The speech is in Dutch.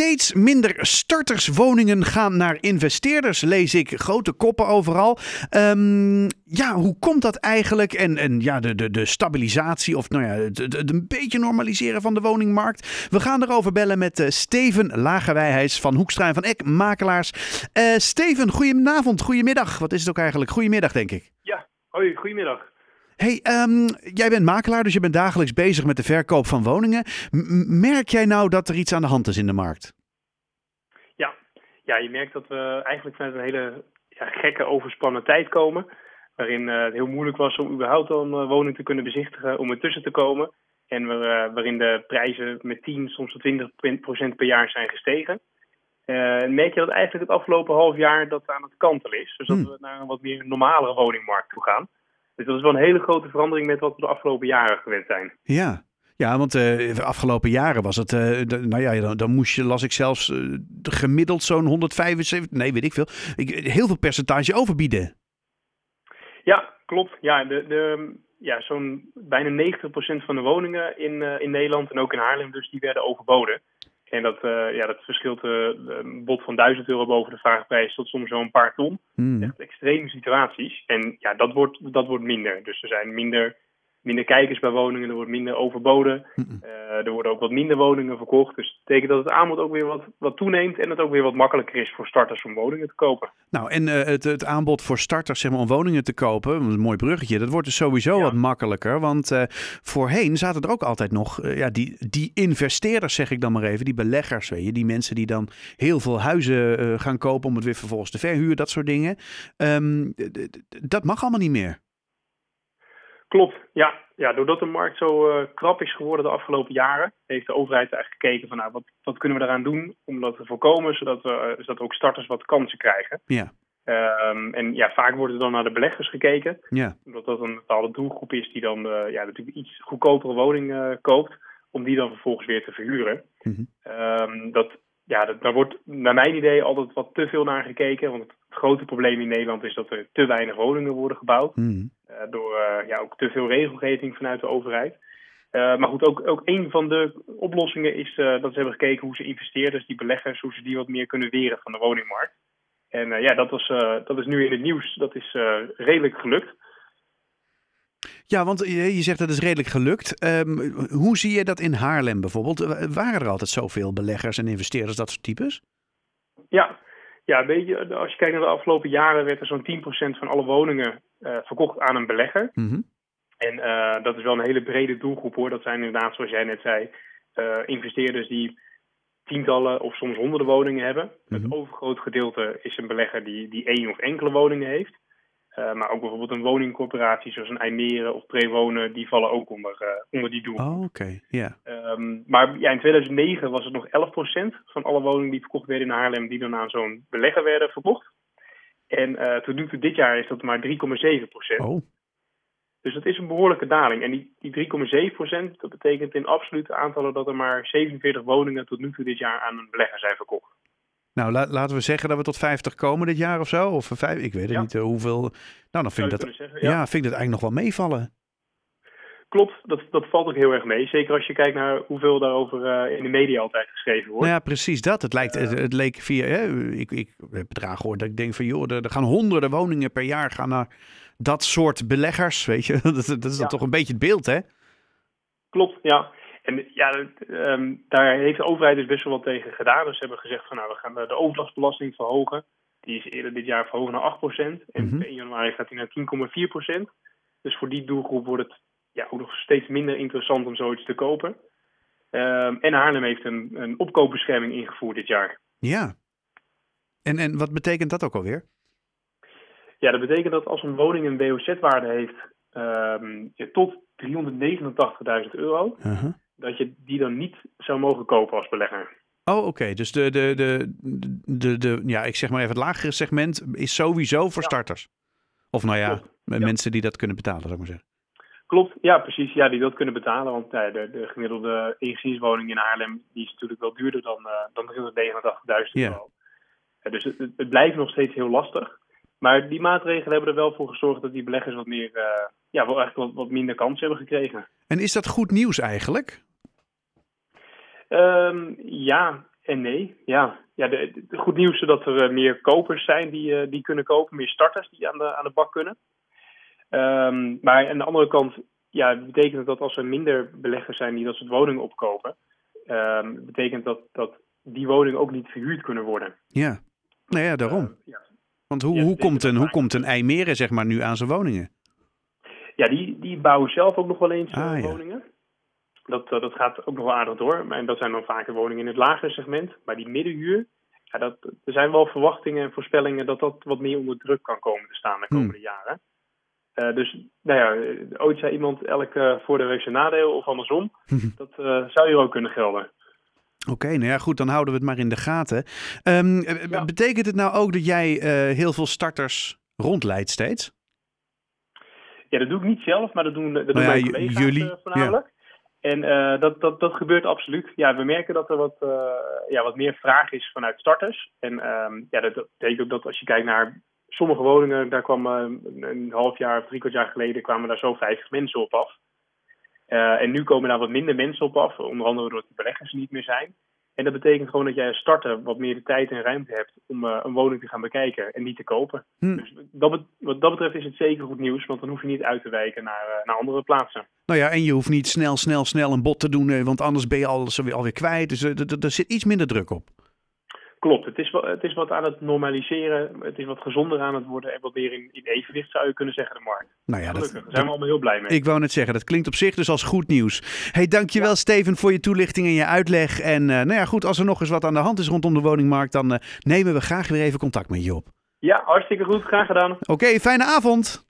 Steeds minder starterswoningen gaan naar investeerders, lees ik. Grote koppen overal. Ehm, ja, hoe komt dat eigenlijk? En, en ja, de, de, de stabilisatie of nou ja, het, een beetje normaliseren van de woningmarkt. We gaan erover bellen met uh, Steven Lagerwijs van Hoekstra van Eck, makelaars. Uh, Steven, goedenavond, goedemiddag. Wat is het ook eigenlijk? Goedemiddag, denk ik. Ja, hoi, goedemiddag. Hey, um, jij bent makelaar, dus je bent dagelijks bezig met de verkoop van woningen. M merk jij nou dat er iets aan de hand is in de markt? Ja, ja je merkt dat we eigenlijk vanuit een hele ja, gekke overspannen tijd komen. Waarin uh, het heel moeilijk was om überhaupt een uh, woning te kunnen bezichtigen, om ertussen te komen. En we, uh, waarin de prijzen met 10, soms tot 20 procent per jaar zijn gestegen. merk je dat eigenlijk het afgelopen half jaar dat aan het kantelen is. Dus dat we naar een wat meer normale woningmarkt toe gaan. Dus dat is wel een hele grote verandering met wat we de afgelopen jaren gewend zijn. Ja, ja, want uh, de afgelopen jaren was het, uh, de, nou ja, dan, dan, moest je, las ik zelfs, uh, gemiddeld zo'n 175, nee weet ik veel, ik, heel veel percentage overbieden. Ja, klopt. Ja, de, de, ja zo'n bijna 90% van de woningen in, in Nederland en ook in Haarlem dus, die werden overboden. En dat, uh, ja, dat verschilt uh, een bod van 1000 euro boven de vraagprijs tot soms een paar ton. Mm. Echt extreme situaties. En ja, dat wordt, dat wordt minder. Dus er zijn minder minder kijkers bij woningen, er wordt minder overboden. Uh, er worden ook wat minder woningen verkocht. Dus dat betekent dat het aanbod ook weer wat, wat toeneemt en het ook weer wat makkelijker is voor starters om woningen te kopen. Nou, en uh, het, het aanbod voor starters zeg maar, om woningen te kopen, een mooi bruggetje, dat wordt dus sowieso ja. wat makkelijker. Want uh, voorheen zaten er ook altijd nog ja, die, die investeerders, zeg ik dan maar even, die beleggers, weet je, die mensen die dan heel veel huizen gaan kopen om het weer vervolgens te verhuren, dat soort dingen. Um, dat mag allemaal niet meer. Klopt, ja. ja. Doordat de markt zo uh, krap is geworden de afgelopen jaren, heeft de overheid eigenlijk gekeken van nou, wat, wat kunnen we daaraan doen om dat te voorkomen, zodat, we, uh, zodat ook starters wat kansen krijgen. Ja. Um, en ja, vaak wordt er dan naar de beleggers gekeken, ja. omdat dat een bepaalde doelgroep is die dan uh, ja, natuurlijk iets goedkopere woning koopt, om die dan vervolgens weer te verhuren. Mm -hmm. um, dat, ja, dat, daar wordt naar mijn idee altijd wat te veel naar gekeken, want het grote probleem in Nederland is dat er te weinig woningen worden gebouwd. Mm. Uh, door uh, ja, ook te veel regelgeving vanuit de overheid. Uh, maar goed, ook, ook een van de oplossingen is dat ze hebben gekeken hoe ze investeerders, die beleggers, hoe ze die wat meer kunnen weren van de woningmarkt. En ja, dat, was, dat is nu in het nieuws. Dat is redelijk gelukt. Ja, want je zegt dat is redelijk gelukt. Um, hoe zie je dat in Haarlem bijvoorbeeld? Waren er altijd zoveel beleggers en investeerders, dat soort types? Ja, ja, weet je, als je kijkt naar de afgelopen jaren werd er zo'n 10% van alle woningen uh, verkocht aan een belegger. Mm -hmm. En uh, dat is wel een hele brede doelgroep hoor. Dat zijn inderdaad, zoals jij net zei, uh, investeerders die tientallen of soms honderden woningen hebben. Mm -hmm. Het overgrote gedeelte is een belegger die, die één of enkele woningen heeft. Uh, maar ook bijvoorbeeld een woningcorporatie zoals een IJmeren of Prewonen, die vallen ook onder, uh, onder die doel. Oh, oké, okay. ja. Yeah. Um, maar ja, in 2009 was het nog 11% van alle woningen die verkocht werden in Haarlem, die dan aan zo'n belegger werden verkocht. En uh, tot nu toe dit jaar is dat maar 3,7%. Oh. Dus dat is een behoorlijke daling. En die, die 3,7% dat betekent in absolute aantallen dat er maar 47 woningen tot nu toe dit jaar aan een belegger zijn verkocht. Nou, la laten we zeggen dat we tot 50 komen dit jaar of zo. Of vijf, ik weet het ja. niet uh, hoeveel. Nou, dan vind ik dat, zeggen, ja. ja. vind ik dat eigenlijk nog wel meevallen. Klopt, dat, dat valt ook heel erg mee. Zeker als je kijkt naar hoeveel daarover uh, in de media altijd geschreven wordt. Nou ja, precies dat. Het, lijkt, het, het leek via. Hè, ik, ik heb bedragen gehoord dat ik denk van joh, er, er, gaan honderden woningen per jaar gaan naar dat soort beleggers. Weet je, dat, dat is dan toch een beetje het beeld, hè? Klopt, ja. En ja, um, daar heeft de overheid dus best wel wat tegen gedaan. Dus ze hebben gezegd van nou, we gaan de overdrachtsbelasting verhogen. Die is eerder dit jaar verhoogd naar 8%. En Mhm. mm -hmm. 1 januari gaat die naar 10,4%. Dus voor die doelgroep wordt het ja, ook nog steeds minder interessant om zoiets te kopen. Um, en Haarlem heeft een, een opkoopbescherming ingevoerd dit jaar. Ja. En, en wat betekent dat ook alweer? Ja, dat betekent dat als een woning een WOZ-waarde heeft um, ja, tot 389.000 euro, uh -huh. Dat je die dan niet zou mogen kopen als belegger. Oh, oké. Okay. Dus de, de, de, de, de, ja, ik zeg maar even het lagere segment is sowieso voor ja. starters. Of nou ja, Klopt. mensen ja. die dat kunnen betalen, zou ik maar zeggen. Klopt, ja precies. Ja, die dat kunnen betalen. Want ja, de, de gemiddelde eengezinswoning in Haarlem die is natuurlijk wel duurder dan, uh, dan 389.000 euro. Ja. dus het, het, blijft nog steeds heel lastig. Maar die maatregelen hebben er wel voor gezorgd dat die beleggers wat meer, uh, ja, wel eigenlijk wat, wat minder kans hebben gekregen. En is dat goed nieuws eigenlijk? Um, ja, En nee, ja. ja de, de goed nieuws is dat er uh, meer kopers zijn die, uh, die kunnen kopen, meer starters die aan de, aan de bak kunnen. Um, maar aan de andere kant ja, betekent dat als er minder beleggers zijn die dat soort woningen opkopen, um, betekent dat, dat die woningen ook niet verhuurd kunnen worden. Ja, nou ja, daarom. Uh, ja. Want hoe, ja, hoe, komt een, hoe komt een IJmeren zeg maar nu aan zijn woningen? Ja, die, die bouwen zelf ook nog wel eens ah, woningen. Dat, dat gaat ook nog wel aardig door. En dat zijn dan vaker woningen in het lagere segment. Maar die middenhuur, ja, dat, er zijn wel verwachtingen en voorspellingen dat dat wat meer onder druk kan komen te staan de komende hmm. jaren. Uh, dus, nou ja, ooit zei iemand elk uh, voordeel heeft zijn nadeel of andersom. dat uh, zou hier ook kunnen gelden. Oké, okay, nou ja, goed, dan houden we het maar in de gaten. Um, ja. Betekent het nou ook dat jij heel veel starters rondleidt steeds? Ja, dat doe ik niet zelf, maar dat doen, dat doen nou ja, mijn collega's jullie, voornamelijk. En uh, dat, dat, dat gebeurt absoluut. Ja, we merken dat er wat, uh, ja, wat meer vraag is vanuit starters. En um, ja, dat betekent ook dat als je kijkt naar sommige woningen, daar kwam uh, een half jaar of drie kwart jaar geleden kwamen daar zo 50 mensen op af. en nu komen daar wat minder mensen op af, onder andere doordat de beleggers er niet meer zijn. En dat betekent gewoon dat jij als starter wat meer de tijd en ruimte hebt om uh, een woning te gaan bekijken en niet te kopen. Hm. Dus dat wat dat betreft is het zeker goed nieuws, want dan hoef je niet uit te wijken naar, uh, naar andere plaatsen. Nou ja, en je hoeft niet snel, snel, snel een bod te doen, uh, want anders ben je alles alweer, alweer kwijt. Dus er zit iets minder druk op. Klopt, het is, wat, het is wat aan het normaliseren. Het is wat gezonder aan het worden en wat meer in, in evenwicht zou je kunnen zeggen, de markt. Nou ja, dat, daar zijn we allemaal heel blij mee. Ik wou net zeggen, dat klinkt op zich dus als goed nieuws. Hey, dankjewel ja. Steven voor je toelichting en je uitleg. En uh, nou ja, goed, als er nog eens wat aan de hand is rondom de woningmarkt, dan uh, nemen we graag weer even contact met je op. Ja, hartstikke goed. Graag gedaan. Oké, okay, fijne avond.